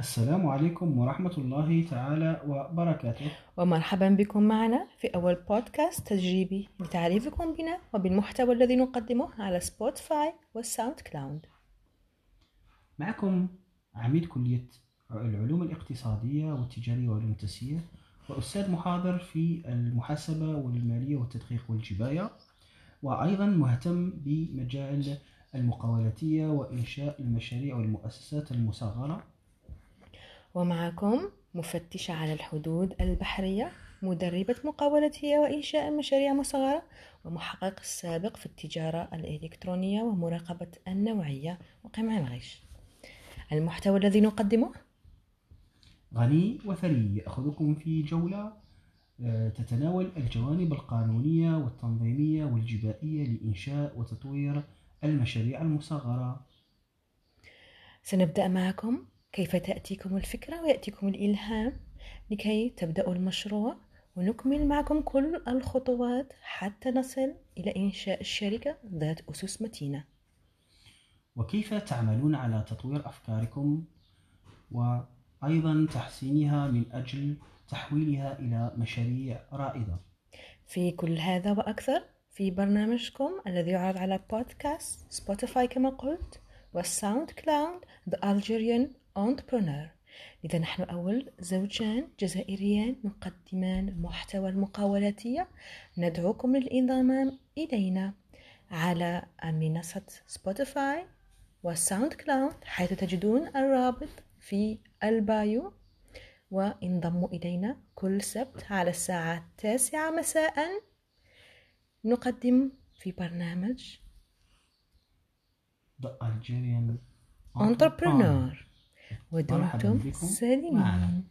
السلام عليكم ورحمة الله تعالى وبركاته. ومرحبا بكم معنا في أول بودكاست تجريبي لتعريفكم بنا وبالمحتوى الذي نقدمه على Spotify وال SoundCloud معكم عميد كلية العلوم الاقتصادية والتجارية والعلوم التسيير وأستاذ محاضر في المحاسبة والمالية والتدقيق والجباية وأيضا مهتم بمجال المقاولاتية وإنشاء المشاريع والمؤسسات المصغرة. ومعكم مفتشة على الحدود البحرية مدربة مقاولتية وإنشاء مشاريع مصغرة ومحقق السابق في التجارة الإلكترونية ومراقبة النوعية وقمع الغش. المحتوى الذي نقدمه؟ غني وثري يأخذكم في جولة. آه، تتناول الجوانب القانونية والتنظيمية والجبائية لإنشاء وتطوير المشاريع المصغرة. سنبدأ معكم كيف تأتيكم الفكرة ويأتيكم الإلهام لكي تبدأوا المشروع ونكمل معكم كل الخطوات حتى نصل إلى إنشاء الشركة ذات أسس متينة. وكيف تعملون على تطوير أفكاركم وأيضا تحسينها من أجل تحويلها إلى مشاريع رائدة؟ في كل هذا وأكثر في برنامجكم الذي يعرض على podcast Spotify كما قلت وال SoundCloud The Algerian Entrepreneur. لذا نحن أول زوجان جزائريان نقدمان المحتوى المقاولاتية. ندعوكم للانضمام إلينا على منصة Spotify وال SoundCloud حيث تجدون الرابط في ال bio. وانضموا إلينا كل سبت على الساعة التاسعة مساء. نقدم في برنامج The Algerian Entrepreneur. مرحبا ودمتم سالمين.